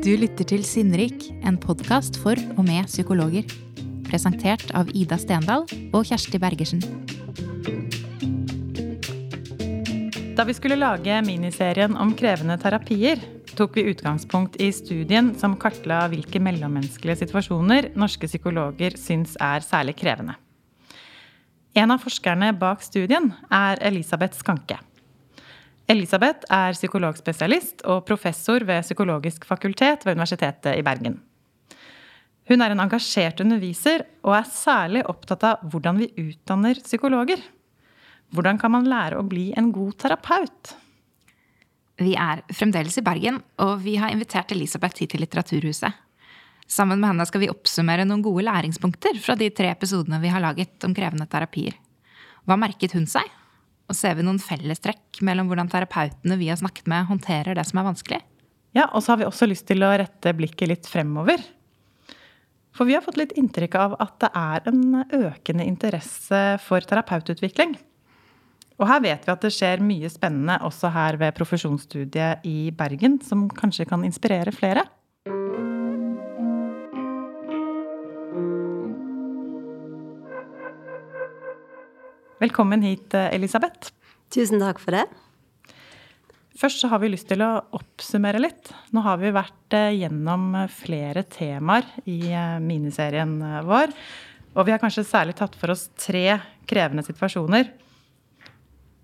Du lytter til Sinnrik, en podkast for og med psykologer. Presentert av Ida Stendal og Kjersti Bergersen. Da vi skulle lage miniserien om krevende terapier, tok vi utgangspunkt i studien som kartla hvilke mellommenneskelige situasjoner norske psykologer syns er særlig krevende. En av forskerne bak studien er Elisabeth Skanke. Elisabeth er psykologspesialist og professor ved Psykologisk fakultet ved Universitetet i Bergen. Hun er en engasjert underviser og er særlig opptatt av hvordan vi utdanner psykologer. Hvordan kan man lære å bli en god terapeut? Vi er fremdeles i Bergen, og vi har invitert Elisabeth hit til Litteraturhuset. Sammen med henne skal vi oppsummere noen gode læringspunkter fra de tre episodene vi har laget om krevende terapier. Hva merket hun seg? Og ser vi noen fellestrekk mellom hvordan terapeutene vi har snakket med, håndterer det som er vanskelig? Ja, og så har vi også lyst til å rette blikket litt fremover. For vi har fått litt inntrykk av at det er en økende interesse for terapeututvikling. Og her vet vi at det skjer mye spennende også her ved profesjonsstudiet i Bergen, som kanskje kan inspirere flere. Velkommen hit, Elisabeth. Tusen takk for det. Først så har vi lyst til å oppsummere litt. Nå har vi vært eh, gjennom flere temaer i eh, miniserien eh, vår. Og vi har kanskje særlig tatt for oss tre krevende situasjoner.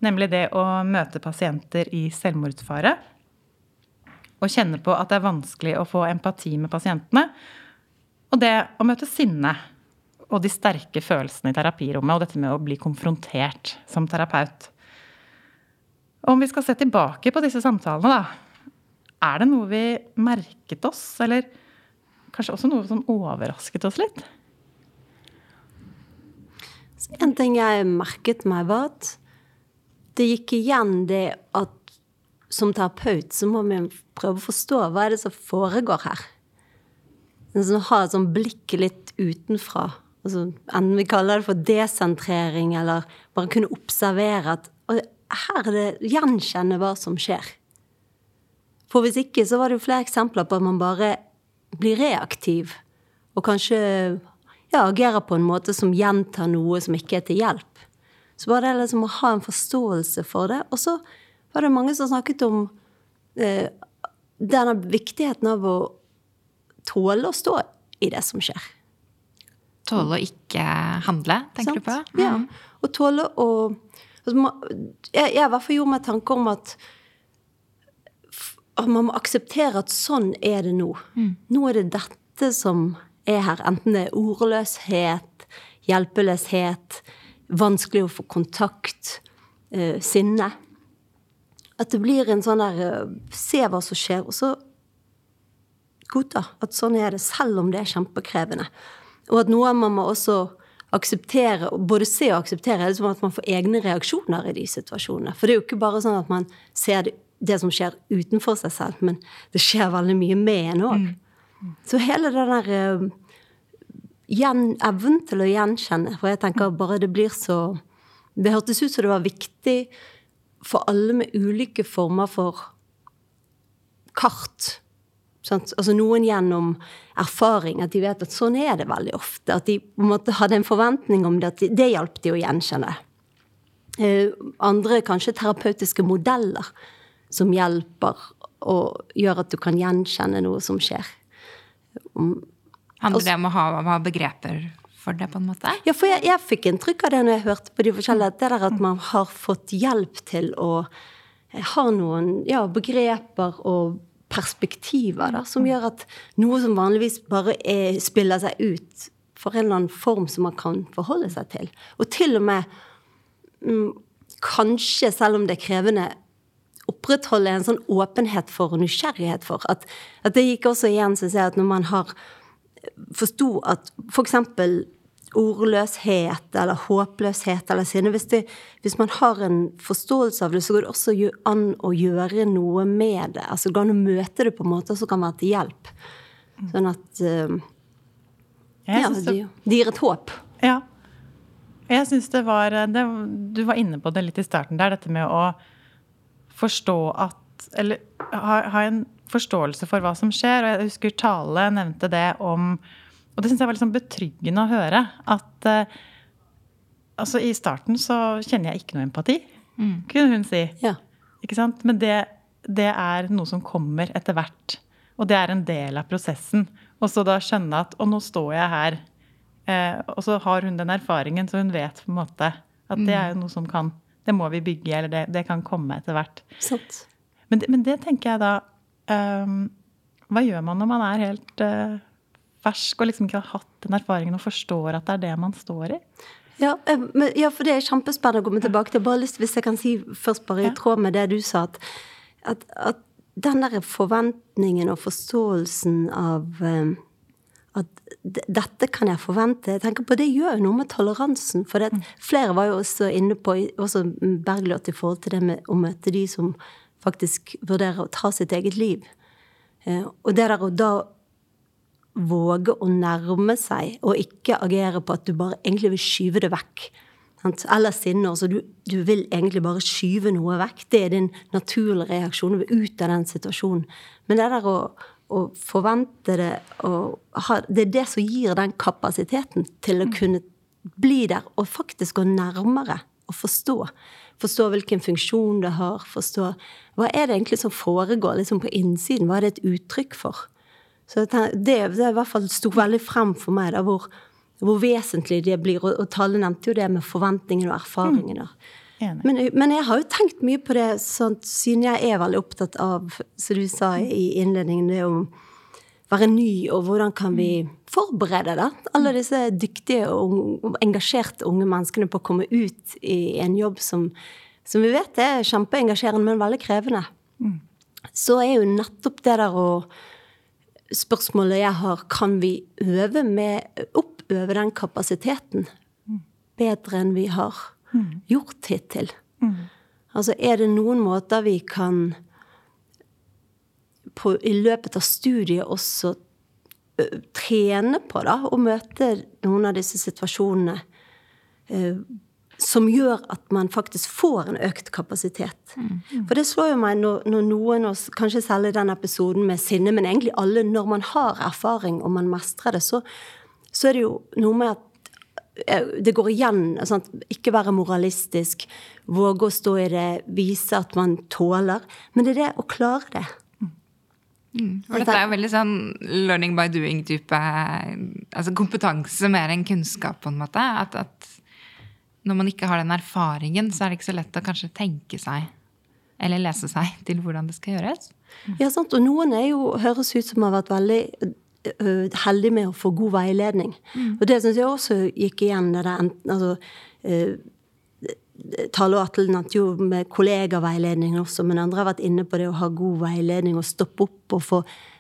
Nemlig det å møte pasienter i selvmordsfare. Å kjenne på at det er vanskelig å få empati med pasientene. Og det å møte sinne og de sterke følelsene i terapirommet, og dette med å bli konfrontert som terapeut. Om vi skal se tilbake på disse samtalene, da. Er det noe vi merket oss, eller kanskje også noe som overrasket oss litt? En ting jeg merket meg, var at det gikk igjen det at som terapeut så må vi prøve å forstå hva er det som foregår her. Så ha et sånt blikk litt utenfra altså, Enten vi kaller det for desentrering, eller bare kunne observere at her er det gjenkjenne hva som skjer. For hvis ikke, så var det jo flere eksempler på at man bare blir reaktiv, og kanskje ja, agerer på en måte som gjentar noe som ikke er til hjelp. Så var det liksom å ha en forståelse for det. Og så var det mange som snakket om eh, denne viktigheten av å tåle å stå i det som skjer. Tåle å ikke handle, tenker Sant? du på? Mm. Ja. Og tåle å altså, Jeg, i hvert fall gjorde meg tanker om at, at man må akseptere at sånn er det nå. Mm. Nå er det dette som er her. Enten det er ordløshet, hjelpeløshet, vanskelig å få kontakt, eh, sinne. At det blir en sånn der eh, Se hva som skjer, og så godta at sånn er det, selv om det er kjempekrevende. Og at noe man må også akseptere, både se og akseptere, er det som at man får egne reaksjoner i de situasjonene. For det er jo ikke bare sånn at man ser det, det som skjer utenfor seg selv, men det skjer veldig mye med en òg. Mm. Så hele den der uh, evnen til å gjenkjenne For jeg tenker bare det blir så Det hørtes ut som det var viktig for alle med ulike former for kart Sant? Altså Noen gjennom erfaring, at de vet at sånn er det veldig ofte. At de på en måte hadde en forventning om det, at det hjalp de å gjenkjenne. Eh, andre kanskje terapeutiske modeller som hjelper og gjør at du kan gjenkjenne noe som skjer. Handler det om å ha, ha, begreper for det, på en måte? Ja, for jeg, jeg fikk inntrykk av det når jeg hørte på de forskjellige, det der at man har fått hjelp til å ha noen ja, begreper og perspektiver da, som gjør at noe som vanligvis bare er, spiller seg ut, for en eller annen form som man kan forholde seg til. Og til og med mm, kanskje, selv om det er krevende, opprettholde en sånn åpenhet for og nysgjerrighet for. At, at det gikk også igjen, syns jeg, at når man har forsto at f.eks ordløshet eller håpløshet eller sinne. Hvis, det, hvis, man har en forståelse av det, så går det også an å gjøre noe med det. Altså det går an å møte det på en måte som kan være til hjelp. Sånn at uh, Ja, det, det gir et håp. Ja. Jeg syns det var det, Du var inne på det litt i starten der, dette med å forstå at Eller ha, ha en forståelse for hva som skjer. Og jeg husker Tale nevnte det om Og det syns jeg var sånn betryggende å høre. At uh, altså i starten så kjenner jeg ikke noe empati, mm. kunne hun si. Ja. Ikke sant? Men det, det er noe som kommer etter hvert. Og det er en del av prosessen. Og så da skjønne at Og nå står jeg her. Eh, og så har hun den erfaringen, så hun vet på en måte at det er jo noe som kan Det må vi bygge, eller det, det kan komme etter hvert. Men, men, det tenker jeg da um, Hva gjør man når man er helt uh, fersk og liksom ikke har hatt den erfaringen og forstår at det er det man står i? Ja, men, ja for det er kjempespennende å komme tilbake til. Bare lyst, Hvis jeg kan si først bare i tråd med det du sa, at, at, at den der forventningen og forståelsen av um, at dette kan jeg forvente. Jeg tenker på Det gjør jo noe med toleransen. For det, mm. flere var jo også inne på, også Bergljot, i forhold til det med å møte de som faktisk vurderer å ta sitt eget liv. Eh, og det der å da våge å nærme seg, og ikke agere på at du bare egentlig vil skyve det vekk. Eller sinne. Altså du, du, vil egentlig bare skyve noe vekk. Det er din naturlige reaksjon. Du vil ut av den situasjonen. Men det der å, å forvente det ha, Det er det som gir den kapasiteten til å mm. kunne bli der og faktisk gå nærmere og forstå. Forstå hvilken funksjon det har. Forstå hva er det egentlig som foregår liksom på innsiden. Hva er det et uttrykk for? Så det, det i hvert fall sto veldig frem for meg, da, hvor, hvor, vesentlig det blir. Og, og Tale nevnte jo det med forventningene og erfaringene. Mm. Men, men, jeg har jo tenkt mye på det, sånn, siden jeg er veldig opptatt av, som du sa i innledningen, det å være ny, og hvordan kan vi forberede da, alle disse dyktige og engasjerte unge menneskene på å komme ut i en jobb som, som vi vet er kjempeengasjerende, men veldig krevende. Mm. Så er jo nettopp det der å Spørsmålet jeg har, kan vi øve med oppøve den kapasiteten bedre enn vi har gjort hittil? Mm. Altså, er det noen måter vi kan på, i løpet av studiet også trene på da, å møte noen av disse situasjonene uh, som gjør at man faktisk får en økt kapasitet. Mm. Mm. For det slår jo meg når, når noen, og kanskje særlig den episoden med sinne, men egentlig alle, når man har erfaring og man mestrer det, så, så er det jo noe med at det går igjen. Sant? Ikke være moralistisk, våge å stå i det, vise at man tåler. Men det er det å klare det. Mm. For dette er jo veldig sånn learning by doing-type altså kompetanse mer enn kunnskap, på en måte. At, at, når man ikke har den erfaringen, så er det ikke så lett å kanskje tenke seg eller lese seg til hvordan det skal gjøres. Ja, sant. Og noen er jo, høres ut som har vært veldig uh, heldige med å få god veiledning. Mm. Og det syns jeg også gikk igjen. Det der, altså, uh, Tale og Atle nevnte jo med kollegaveiledning også, men andre har vært inne på det å ha god veiledning og stoppe opp og få,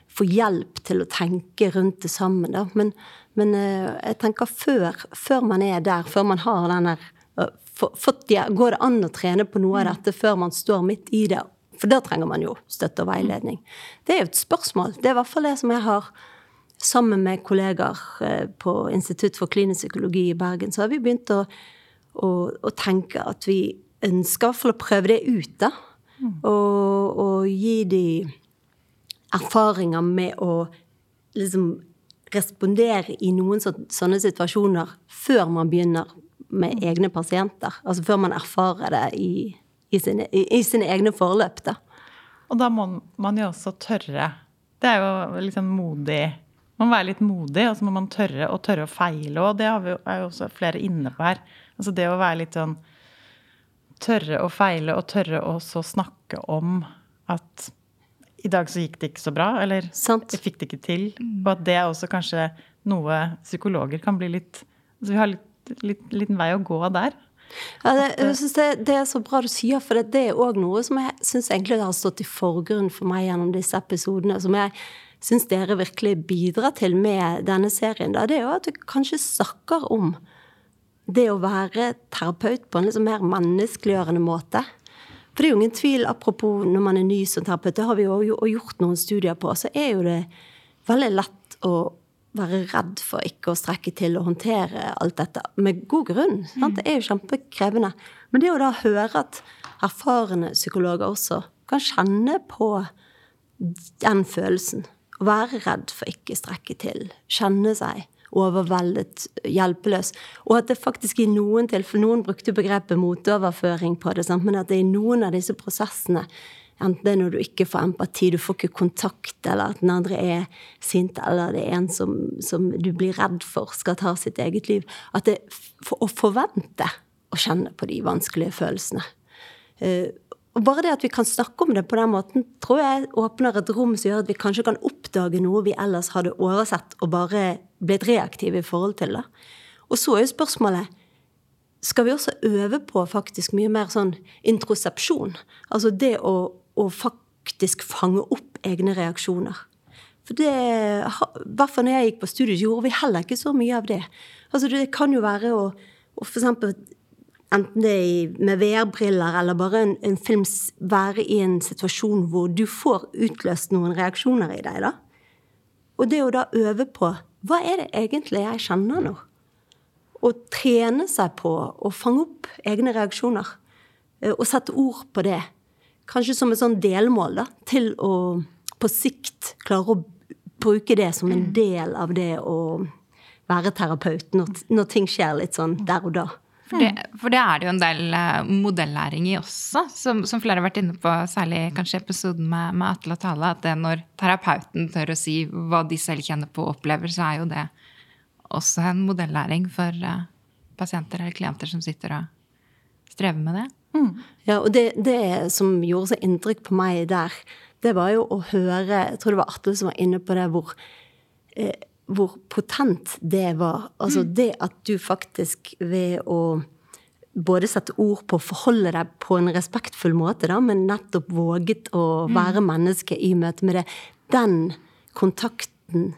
få hjelp til å tenke rundt det sammen. Da. Men, men uh, jeg tenker før, før, man er der, før man har den der Går det an å trene på noe av dette før man står midt i det? For da trenger man jo støtte og veiledning. Det er jo et spørsmål. Det er i hvert fall det som jeg har sammen med kollegaer eh, på Institutt for klinisk psykologi i Bergen. Så har vi begynt å å, å tenke at vi ønsker i hvert fall å prøve det ut, da. Mm. Og, og, gi de erfaringer med å liksom respondere i noen sånne situasjoner før man begynner med egne pasienter. Altså før man erfarer det i, i, sine, i, i sine, egne forløp, da. Og da må man jo også tørre. Det er jo liksom modig Man må være litt modig, og så må man tørre å tørre å feile. Og det vi, er jo også flere inne på her. Altså det å være litt sånn Tørre å feile og tørre å så snakke om at i dag så gikk det ikke så bra, eller Sant. jeg fikk det ikke til. Og at det er også kanskje noe psykologer kan bli litt altså Vi har litt, litt, liten vei å gå der. Ja, det, jeg synes det, det, er så bra du sier, for det, det er òg noe som jeg syns egentlig har stått i forgrunnen for meg gjennom disse episodene. Som jeg syns dere virkelig bidrar til med denne serien. Da. Det er jo at du kanskje snakker om det å være terapeut på en liksom mer menneskeliggjørende måte. For det er jo ingen tvil, apropos når man er ny som terapeut, det har vi jo gjort noen studier på, så er jo det veldig lett å være redd for ikke å strekke til og håndtere alt dette. Med god grunn. Sant? Det er jo kjempekrevende. Men det å da høre at erfarne psykologer også kan kjenne på den følelsen. Være redd for ikke strekke til. Kjenne seg overveldet, hjelpeløs. Og at det faktisk i noen tilfeller Noen brukte begrepet motoverføring på det, sant? men at det i noen av disse prosessene Enten det er når du ikke får empati, du får ikke kontakt, eller at den andre er sint, eller det er en som, som du blir redd for skal ta sitt eget liv. At det for, Å forvente å kjenne på de vanskelige følelsene. Uh, og bare det at vi kan snakke om det på den måten, tror jeg åpner et rom som gjør at vi kanskje kan oppdage noe vi ellers hadde oversett og bare blitt reaktive i forhold til det. Og så er jo spørsmålet skal vi også øve på faktisk mye mer sånn introsepsjon? Altså det å, å faktisk fange opp egne reaksjoner. For det, hvert fall når jeg gikk på studiet, gjorde vi heller ikke så mye av det. Altså Det kan jo være å, å f.eks enten det er med VR-briller eller bare en, en film, være i en situasjon hvor du får utløst noen reaksjoner i deg, da. Og det å da øve på hva er det egentlig jeg kjenner nå? Å trene seg på å fange opp egne reaksjoner. Eh, og sette ord på det. Kanskje som et sånn delmål da, til å på sikt klare å bruke det som en del av det å være terapeut når, når ting skjer litt sånn der og da. For det, for det, er det jo en del uh, modellæring i også, som, som, flere har vært inne på, særlig kanskje episoden med, med Atle og Tale, at det når terapeuten tør å si hva de selv kjenner på og opplever, så er jo det også en modellæring for uh, pasienter eller klienter som sitter og strever med det. Mm. Ja, og det, det, som gjorde seg inntrykk på meg der, det var jo å høre Jeg tror det var Atle som var inne på det, hvor eh, hvor potent det var. Altså mm. det at du faktisk ved å både sette ord på, forholde deg på en respektfull måte, da, men nettopp våget å mm. være menneske i møte med det, den kontakten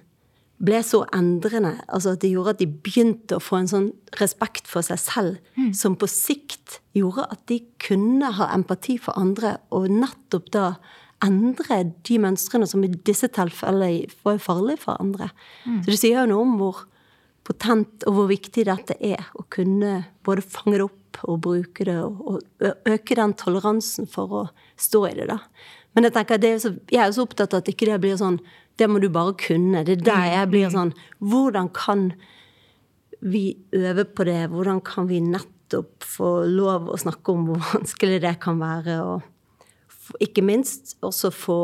ble så endrende. Altså at det gjorde at de begynte å få en sånn respekt for seg selv, mm. som på sikt gjorde at de kunne ha empati for andre, og nettopp da endre de mønstrene som i disse tilfellene var farlige for andre. Mm. Så det sier jo noe om hvor potent og hvor viktig dette er å kunne både fange det opp og bruke det, og, øke den toleransen for å stå i det. da. Men jeg tenker er så, jeg er så opptatt av at ikke det blir sånn Det må du bare kunne. Det er der jeg blir mm. sånn Hvordan kan vi øve på det? Hvordan kan vi nettopp få lov å snakke om hvor vanskelig det kan være? og ikke minst også få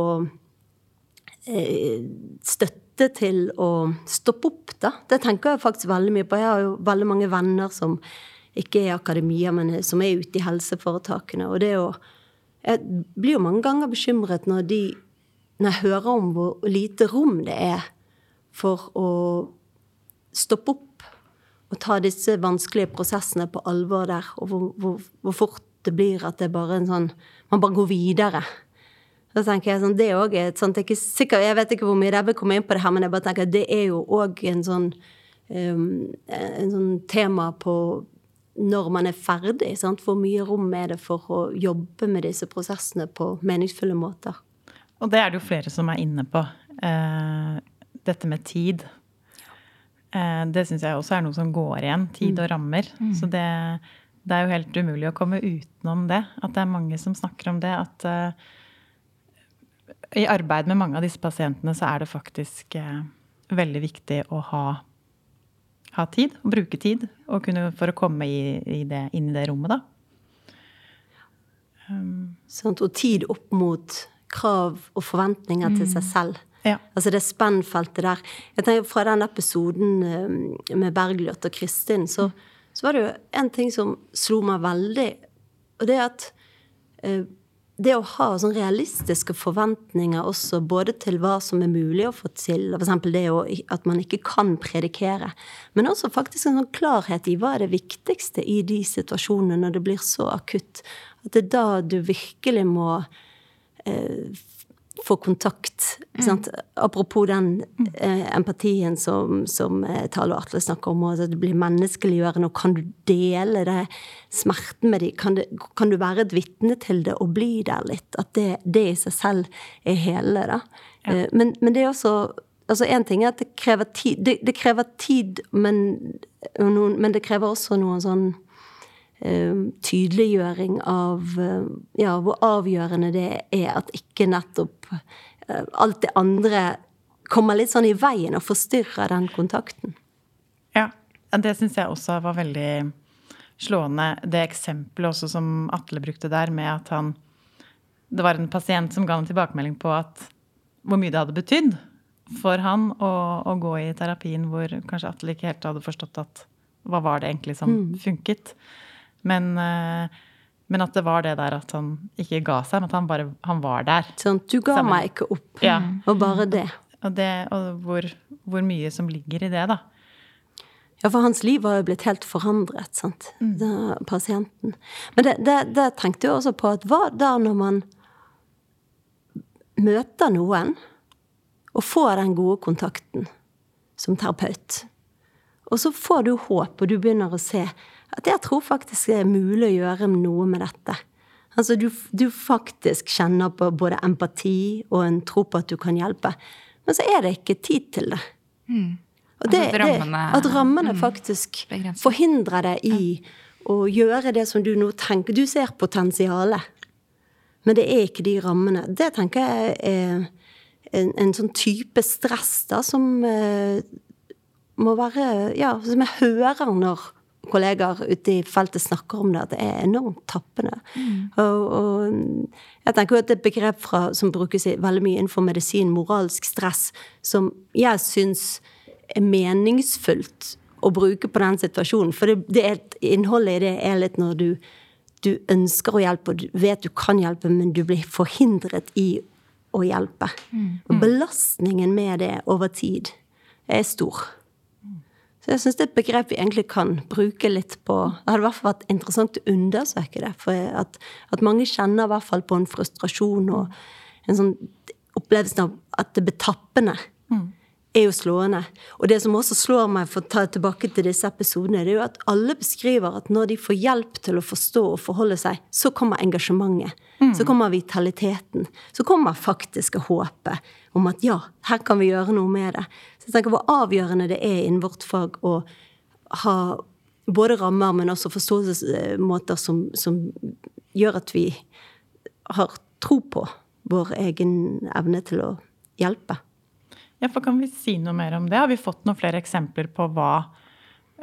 eh, støtte til å stoppe opp, da. Det tenker jeg faktisk veldig mye på. Jeg har jo veldig mange venner som ikke er i akademia, men som er ute i helseforetakene. Og det å Jeg blir jo mange ganger bekymret når de når jeg hører om hvor lite rom det er for å stoppe opp og ta disse vanskelige prosessene på alvor der, og hvor, hvor, hvor fort det blir at det er bare en sånn Man bare går videre. Da tenker jeg sånn, det er også et sånt, jeg, sikker, jeg vet ikke hvor mye jeg vil komme inn på det her, men jeg bare tenker at det er jo òg en sånn um, en sånn tema på når man er ferdig. Sant? Hvor mye rom er det for å jobbe med disse prosessene på meningsfulle måter? Og det er det jo flere som er inne på. Eh, dette med tid. Eh, det syns jeg også er noe som går igjen. Tid og mm. rammer. Mm. Så det det er jo helt umulig å komme utenom det. At det er mange som snakker om det. At eh, i arbeid med mange av disse pasientene så er det faktisk uh, veldig viktig å ha, ha tid. Å bruke tid kunne, for å komme i, i det, inn i det rommet, da. Um, sånn, og tid opp mot krav og forventninger mm. til seg selv. Ja. Altså det spennfeltet der. Jeg tenker Fra den episoden med Bergljot og Kristin, så mm så var det jo en ting som slo meg veldig, og det er at eh, det å ha sånn realistiske forventninger også både til hva som er mulig å få til, f.eks. det å, at man ikke kan predikere, men også faktisk en sånn klarhet i hva er det viktigste i de situasjonene når det blir så akutt. At det er da du virkelig må eh, få kontakt. Mm. Apropos den eh, empatien som, som eh, Tale Atle snakker om, at det blir menneskeliggjørende. Og kan du dele det, smerten med dem? Kan, kan, du være et vitne til det og bli der litt? At det, det i seg selv er hele, da. Ja. Eh, men, men, det er også Altså Én ting er at det krever tid, det, det krever tid men, noen, men det krever også noen sånn eh, tydeliggjøring av eh, ja, hvor avgjørende det er at ikke nettopp eh, alt det andre kommer litt sånn i veien og forstyrrer den kontakten. Ja, det syns jeg også var veldig slående. Det eksempelet også som Atle brukte der, med at han Det var en pasient som ga en tilbakemelding på at hvor mye det hadde betydd for han å, å, gå i terapien hvor kanskje Atle ikke helt hadde forstått at hva var det egentlig som mm. Men, eh, men, at det var det der at han ikke ga seg, men at han bare han var der. Sånn, du ga Sammen. meg ikke opp. Ja. Og bare det. Og, det, og hvor, hvor, mye som ligger i det, da. Ja, for hans liv var jo blitt helt forandret, sant. Mm. Da, pasienten. Men det, det, det, tenkte jeg også på at hva da når man møter noen og får den gode kontakten som terapeut, og så får du håp, og du begynner å se at jeg tror faktisk det er mulig å gjøre noe med dette. Altså du, du faktisk kjenner på både empati og en tro på at du kan hjelpe. Men så er det ikke tid til det. Mm. Og det, altså, rammene, det, at rammene mm, faktisk begrenset. forhindrer deg i ja. å gjøre det som du nå tenker. Du ser potensialet, men det er ikke de rammene. Det tenker jeg er en, en sånn type stress da, som uh, må være Ja, som jeg hører når kollegaer ute i feltet snakker om det, at det er enormt tappende. Mm. Og, og, jeg tenker at det er et begrep fra, som brukes veldig mye innenfor medisin, moralsk stress, som jeg syns er meningsfullt å bruke på den situasjonen. For det, det er, innholdet i det er litt når du, du ønsker å hjelpe, og du vet du kan hjelpe, men du blir forhindret i å hjelpe. Mm. Og belastningen med det over tid er stor. Så jeg syns det er et begrep vi egentlig kan bruke litt på Det hadde i hvert fall vært interessant å undersøke det. For at, at mange kjenner i hvert fall på en frustrasjon og en sånn opplevelse av at det blir tappende. Mm. Er jo slående. Og det som også slår meg, for å ta tilbake til disse episodene, det er jo at alle beskriver at når de får hjelp til å forstå og forholde seg, så kommer engasjementet. Mm. Så kommer vitaliteten. Så kommer faktisk håpet om at ja, her kan vi gjøre noe med det. Så jeg tenker hvor avgjørende det er innen vårt fag å ha både rammer, men også forståelsesmåter som, som gjør at vi har tro på vår egen evne til å hjelpe. Ja, for Kan vi si noe mer om det? Har vi fått noen flere eksempler på hva,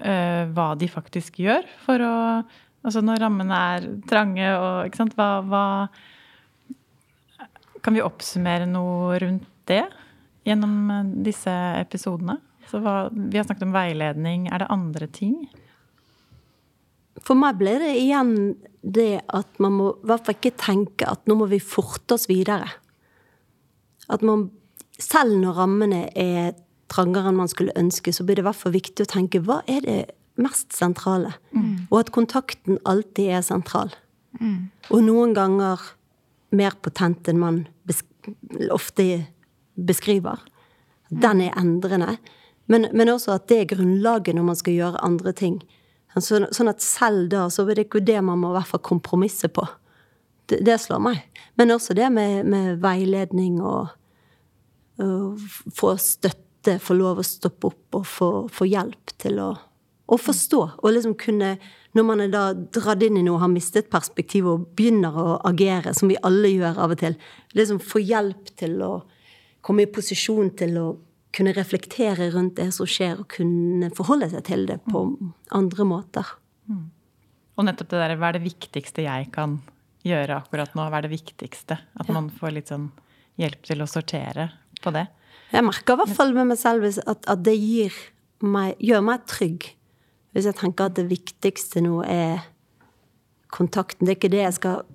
uh, hva de faktisk gjør for å Altså når rammene er trange og ikke sant, hva, hva Kan vi oppsummere noe rundt det gjennom eh, disse episodene? Hva, vi har snakket om veiledning. Er det andre ting? For meg ble det igjen det at man må i hvert fall ikke tenke at nå må vi forte oss videre. At man, selv når rammene er trangere enn man skulle ønske, så blir det i hvert fall viktig å tenke hva er det mest sentrale? Mm. Og at kontakten alltid er sentral. Mm. Og noen ganger mer potent enn man besk ofte beskriver. Den er endrende. Men, men, også at det er grunnlaget når man skal gjøre andre ting. Så, sånn at selv da så er det ikke det man må i hvert fall kompromisse på. Det, det slår meg. Men også det med, med veiledning og, og, få støtte, få lov å stoppe opp og få, få hjelp til å, å forstå. Og liksom kunne når man er da dratt inn i noe, har mistet perspektiv og begynner å agere, som vi alle gjør av og til, liksom få hjelp til å komme i posisjon til å kunne reflektere rundt det som skjer, og kunne forholde seg til det på andre måter. Mm. Og nettopp det der, hva er det viktigste jeg kan gjøre akkurat nå? Hva er det viktigste? At ja. man får litt sånn hjelp til å sortere på det. Jeg merker i hvert fall med meg selv at, at det meg, gjør meg trygg. Hvis jeg tenker at det viktigste nå er kontakten, det er ikke det jeg skal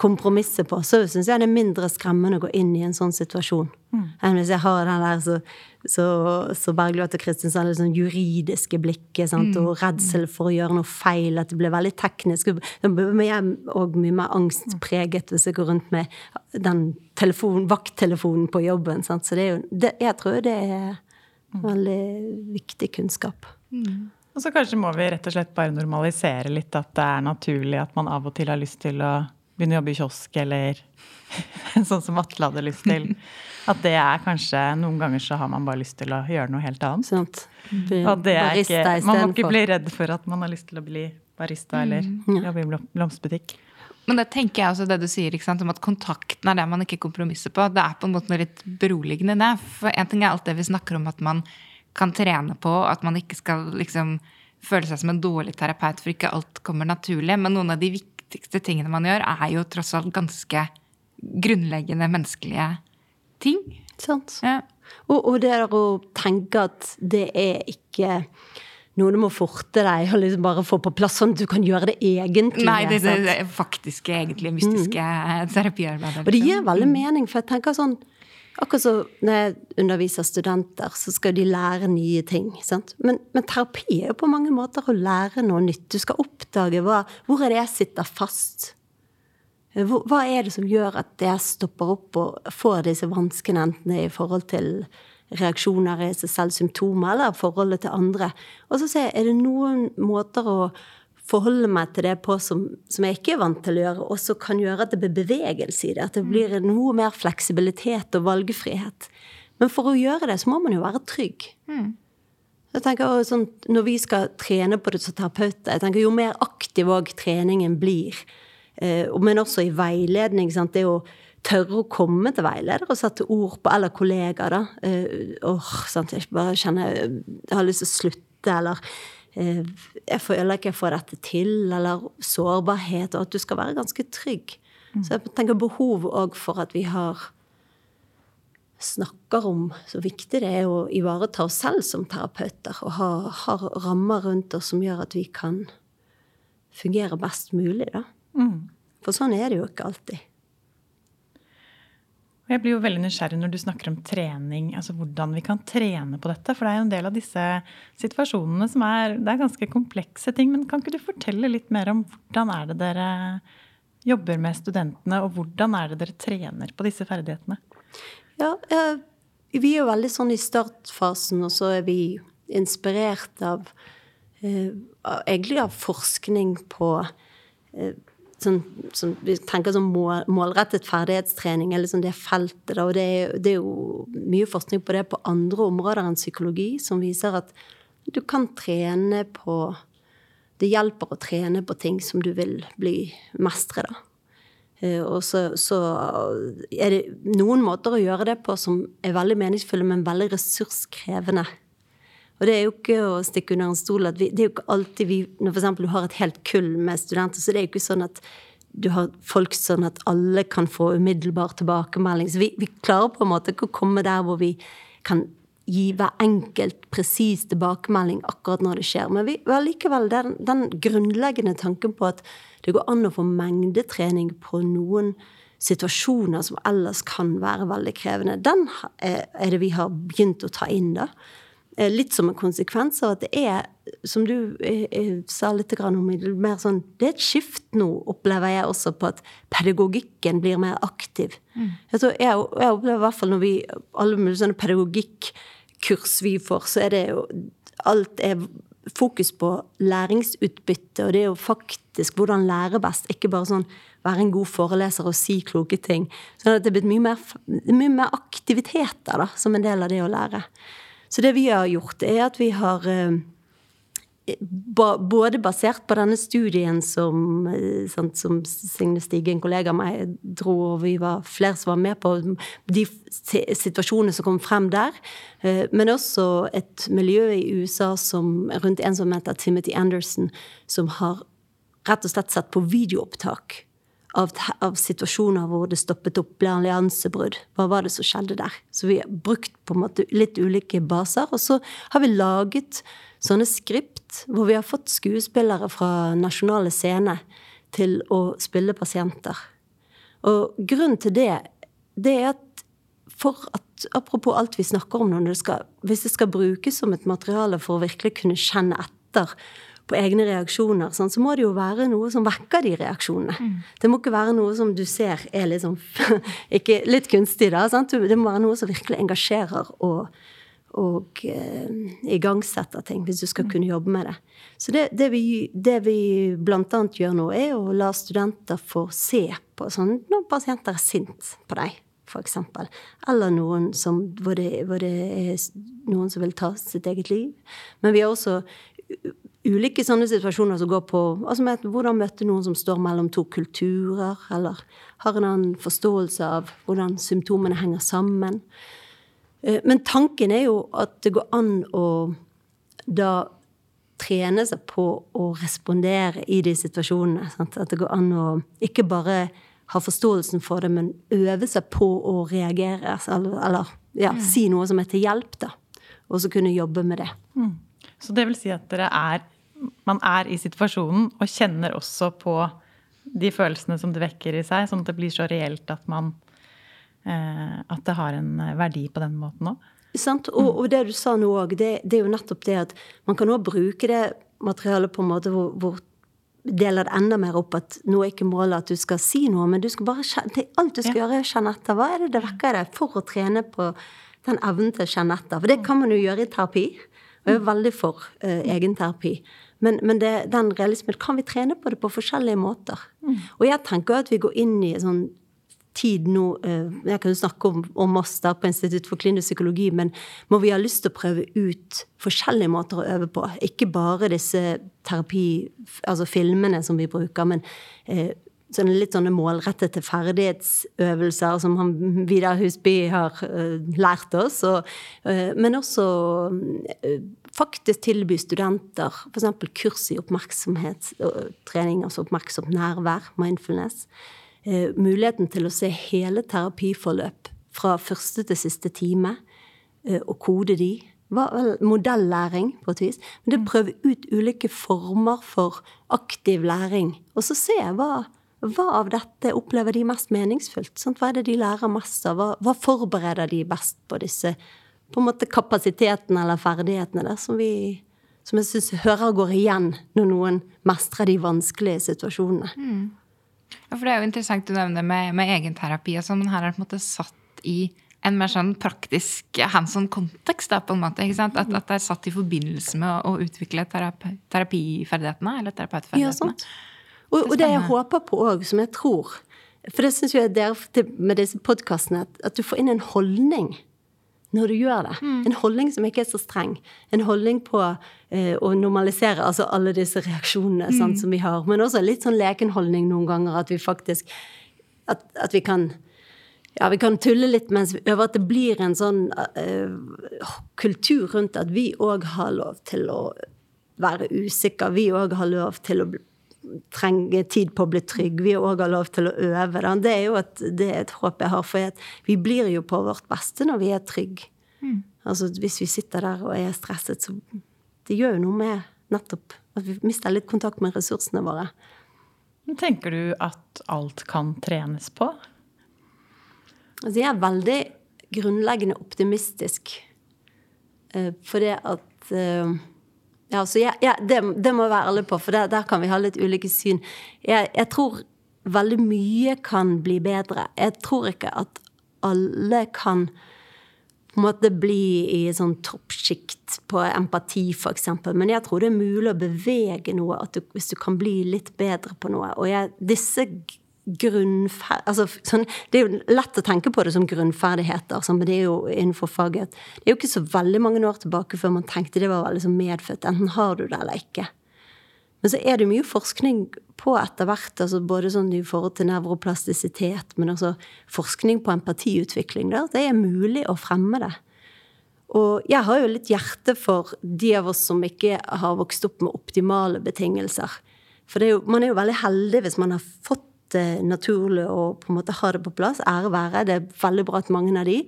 kompromisse på, så syns jeg det er mindre skremmende å gå inn i en sånn situasjon mm. enn hvis jeg har den der så, så, så Bergljot og Kristiansand, det sånn juridiske blikket sant? Mm. og redsel for å gjøre noe feil, at det blir veldig teknisk. Men jeg er òg mye mer angstpreget hvis jeg går rundt med den telefon, vakttelefonen på jobben. Sant? Så det er jo, det, jeg tror det er mm. veldig viktig kunnskap. Mm. Og så kanskje må vi rett og slett bare normalisere litt at det er naturlig at man av og til har lyst til å begynne å jobbe i kiosk, eller sånn som Atle hadde lyst til. At det er kanskje Noen ganger så har man bare lyst til å gjøre noe helt annet. Sant. Og det er ikke, man må ikke bli redd for at man har lyst til å bli barista eller jobbe i blomsterbutikk. Men det tenker jeg også det du sier sant, om at kontakten er det man ikke kompromisser på. Det er på en måte noe litt beroligende det. For en ting er alt det vi snakker om at man kan trene på, at man ikke skal liksom føle seg som en dårlig terapeut for ikke alt kommer naturlig. Men noen av de viktigste tingene man gjør, er jo tross alt ganske grunnleggende menneskelige ting. Sant. Ja. Og, og det å tenke at det er ikke noe du må forte deg og liksom bare få på plass, sånn at du kan gjøre det egentlig. Nei, det, det, det faktiske, egentlig mystiske terapiarbeidet. Og det gir liksom. veldig mening, for jeg tenker sånn Akkurat som når jeg underviser studenter, så skal de lære nye ting. Men, men terapi er jo på mange måter å lære noe nytt. Du skal oppdage hva, hvor er det jeg sitter fast. Hvor, hva er det som gjør at jeg stopper opp og får disse vanskene, enten det er i forhold til reaksjoner i seg selv, symptomer, eller forholdet til andre. Og så ser jeg, er det noen måter å forholde meg til det på som, som jeg ikke er vant til å gjøre, og som kan gjøre at det blir bevegelse i det. At det blir noe mer fleksibilitet og valgfrihet. Men for å gjøre det, så må man jo være trygg. Jeg tenker også sånn, Når vi skal trene på det som terapeuter, jeg tenker jo mer aktiv òg treningen blir, eh, men også i veiledning. Sant? Det å tørre å komme til veileder og sette ord på, eller kollegaer, da. Eh, åh, sant? Jeg bare kjenner jeg har lyst til å slutte, eller jeg føler ikke jeg får dette til, eller sårbarhet, og at du skal være ganske trygg. Så jeg tenker behov òg for at vi har snakker om så viktig det er å ivareta oss selv som terapeuter, og ha, ha rammer rundt oss som gjør at vi kan fungere best mulig, da. For sånn er det jo ikke alltid. Jeg blir jo veldig nysgjerrig når du snakker om trening, altså hvordan vi kan trene på dette. For det er jo en del av disse situasjonene som er, det er ganske komplekse ting. Men kan ikke du fortelle litt mer om hvordan er det dere jobber med studentene, og hvordan er det dere trener på disse ferdighetene? Ja, eh, vi er jo veldig sånn i startfasen, og så er vi inspirert av eh, egentlig av forskning på eh, sånn, sånn, Vi tenker sånn mål, målrettet ferdighetstrening, eller sånn det feltet. Da, og det er, det er jo mye forskning på det på andre områder enn psykologi, som viser at du kan trene på Det hjelper å trene på ting som du vil bli mestre, da. Eh, Og så, så er det noen måter å gjøre det på som er veldig meningsfulle, men veldig ressurskrevende. Og det er jo ikke å stikke under en stol at vi, det er jo ikke alltid vi Når f.eks. du har et helt kull med studenter, så det er jo ikke sånn at du har folk sånn at alle kan få umiddelbar tilbakemelding. Så vi, vi klarer på en måte ikke å komme der hvor vi kan gi hver enkelt presis tilbakemelding akkurat når det skjer. Men vi har likevel den, den grunnleggende tanken på at det går an å få mengdetrening på noen situasjoner som ellers kan være veldig krevende. Den er det vi har begynt å ta inn, da. Eh, Litt som en konsekvens av at det er, som du eh, eh, sa litt om, er mer sånn, det er et skift nå, opplever jeg også, på at pedagogikken blir mer aktiv. Jeg, tror, jeg, jeg opplever i hvert fall når vi alle mulige sånne pedagogikkurs vi får, så er det jo Alt er fokus på læringsutbytte, og det er jo faktisk hvordan lære best, ikke bare sånn være en god foreleser og si kloke ting. Sånn at det er blitt mye mer, mye mer aktiviteter da, som en del av det å lære. Så det vi har gjort, er at vi har eh, både basert på denne studien som, eh, sant, som Signe Stige, en kollega av meg, dro, og vi var flere som var med på de situasjonene som kom frem der, eh, men også et miljø i USA som, rundt en som heter Timothy Anderson, som har rett og slett sett på videoopptak av, av situasjoner hvor det stoppet opp, ble alliansebrudd. Hva var det som skjedde der? Så vi har brukt på en måte litt ulike baser. Og så har vi laget sånne skript hvor vi har fått skuespillere fra nasjonale scener til å spille pasienter. Og grunnen til det, det er at for at Apropos alt vi snakker om nå, hvis det skal brukes som et materiale for å virkelig kunne kjenne etter på egne reaksjoner, sånn, så må det jo være noe som vekker de reaksjonene. Det må ikke være noe som du ser er liksom ikke litt kunstig, da. Sant? Det må være noe som virkelig engasjerer og, og eh, igangsetter ting, hvis du skal kunne jobbe med det. Så det, det, vi, det vi annet gjør nå, er å la studenter få se på sånn når pasienter er sint på deg, f.eks. Eller noen som, hvor, det, hvor det er noen som vil ta sitt eget liv. Men vi har også ulike sånne situasjoner som går på altså med hvordan møte noen som står mellom to kulturer, eller har en annen forståelse av hvordan symptomene henger sammen. Eh, men tanken er jo at det går an å da trene seg på å respondere i de situasjonene. Sant? At det går an å ikke bare ha forståelsen for det, men øve seg på å reagere. Eller, eller ja, mm. si noe som er til hjelp, da. Og så kunne jobbe med det. Mm. Så det vil si at er Man er i situasjonen og kjenner også på de følelsene som det vekker i seg, sånn at det blir så reelt at man eh, At det har en verdi på den måten òg? Og, og, det du sa nå òg, det, det, er jo nettopp det at man kan òg bruke det materialet på en måte hvor, hvor deler det enda mer opp at nå er ikke målet at du skal si noe, men du skal bare kjenne, alt du skal ja. gjøre, er å kjenne etter. Hva er det det vekker deg for å trene på den evnen til å kjenne etter? For det kan man jo gjøre i terapi. Og jeg er veldig for uh, egenterapi. Men, men det, den realismen kan vi trene på det på forskjellige måter. Mm. Og jeg tenker at vi går inn i sånn tid nå uh, Jeg kan jo snakke om, om oss der på Institutt for klinisk psykologi, men må vi ha lyst til å prøve ut forskjellige måter å øve på. Ikke bare disse terapi... Altså filmene som vi bruker, men uh, sånne litt sånne målrettede ferdighetsøvelser som han, Vidar Husby har uh, lært oss. Og, uh, men også uh, faktisk tilby studenter f.eks. kurs i oppmerksomhet, trening, altså oppmerksomt nærvær, mindfulness. muligheten til å se hele terapiforløp fra første til siste time, og kode de. Modellæring, på et vis. Men det prøve ut ulike former for aktiv læring. Og så se hva hva av dette opplever de mest meningsfullt? Sant? Hva er det de lærer mest av? Hva, hva forbereder de best på disse på en måte kapasitetene eller ferdighetene der, som, vi, som jeg syns hører går igjen når noen mestrer de vanskelige situasjonene? Mm. Ja, for det er jo interessant du nevner med, med egenterapi og sånn, men her er det på en måte satt i en mer sånn praktisk hands on-kontekst. på en måte, at, at, det er satt i forbindelse med å, å utvikle terapi, terapiferdighetene. eller terapeutferdighetene. Ja, og, og, det jeg håper på òg, som jeg tror For det syns jeg der, med disse podkastene, at, at, du får inn en holdning når du gjør det. Mm. En holdning som ikke er så streng. En holdning på eh, å normalisere altså alle disse reaksjonene mm. sant, som vi har. Men også litt sånn leken holdning noen ganger, at vi faktisk At, at vi kan ja, vi kan tulle litt mens vi øver at det blir en sånn uh, kultur rundt at vi òg har lov til å være usikre. Vi òg har lov til å trenger tid på å bli trygg. Vi òg har lov til å øve. Da. Det er jo et, det er et håp jeg har. For vi blir jo på vårt beste når vi er trygge. Mm. Altså, hvis vi sitter der og er stresset, så det gjør jo noe med nettopp at vi mister litt kontakt med ressursene våre. Tenker du at alt kan trenes på? Altså, jeg er veldig grunnleggende optimistisk. Uh, for det at uh, ja, så jeg, jeg, det, det, må jeg være ærlig på, for der, der, kan vi ha litt ulike syn. Jeg, jeg, tror veldig mye kan bli bedre. Jeg tror ikke at alle kan på en måte bli i sånn toppsjikt på empati, f.eks. Men jeg tror det er mulig å bevege noe, du, hvis du kan bli litt bedre på noe. Og disse grunnfer... Altså, sånn, det er jo lett å tenke på det som grunnferdigheter, sånn, men det er jo innenfor faget Det er jo ikke så veldig mange år tilbake før man tenkte det var veldig sånn medfødt. Enten har du det eller ikke. Men så er det mye forskning på etter hvert, altså både sånn i forhold til nevroplastisitet, men også forskning på empatiutvikling. Der. Det er mulig å fremme det. Og jeg har jo litt hjerte for de av oss som ikke har vokst opp med optimale betingelser. For er jo, man er jo veldig heldig hvis man har fått Eh, naturlig å på en måte ha det på plass. Ære være. Det er veldig bra at mange av de.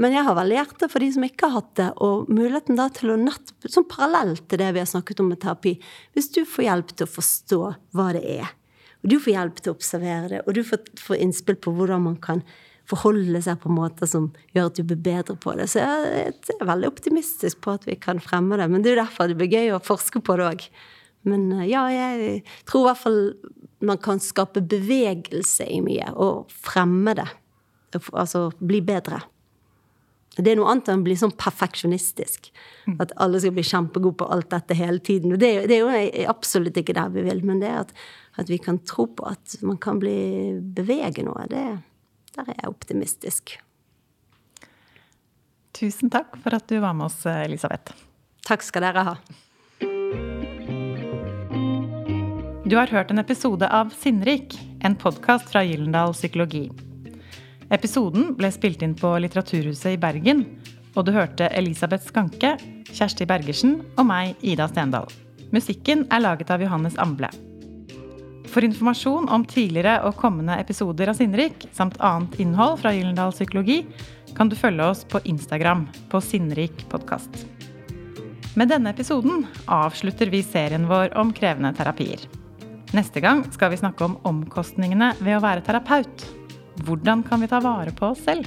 Men jeg har veldig hjerte for de som ikke har hatt det. Og muligheten da til å nett, sånn parallelt til det vi har snakket om med terapi, hvis du får hjelp til å forstå hva det er, og du får hjelp til å observere det, og du får, får innspill på hvordan man kan forholde seg på måter som gjør at du blir bedre på det. Så jeg er veldig optimistisk på at vi kan fremme det. Men det er jo derfor det blir gøy å forske på det òg. Men eh, ja, jeg tror i hvert fall man kan skape bevegelse i mye, og fremme det. Altså bli bedre. Det er noe annet enn å bli sånn perfeksjonistisk. Mm. At alle skal bli kjempegode på alt dette hele tiden. Det, det, er jo absolutt ikke det vi vil, men det at, at, vi kan tro på at man kan bli bevege noe. Det, der er jeg optimistisk. Tusen takk for at du var med oss, Elisabeth. Takk skal dere ha. Du har hørt en episode av Sinnrik, en podkast fra Gyllendal Psykologi. Episoden ble spilt inn på Litteraturhuset i Bergen, og du hørte Elisabeth Skanke, Kjersti Bergersen og meg, Ida Stendal. Musikken er laget av Johannes Amble. For informasjon om tidligere og kommende episoder av Sinnrik, samt annet innhold fra Gyllendal Psykologi, kan du følge oss på Instagram på Sinnrik podkast. Med denne episoden avslutter vi serien vår om krevende terapier. Neste gang skal vi snakke om omkostningene ved å være terapeut. Hvordan kan vi ta vare på oss selv?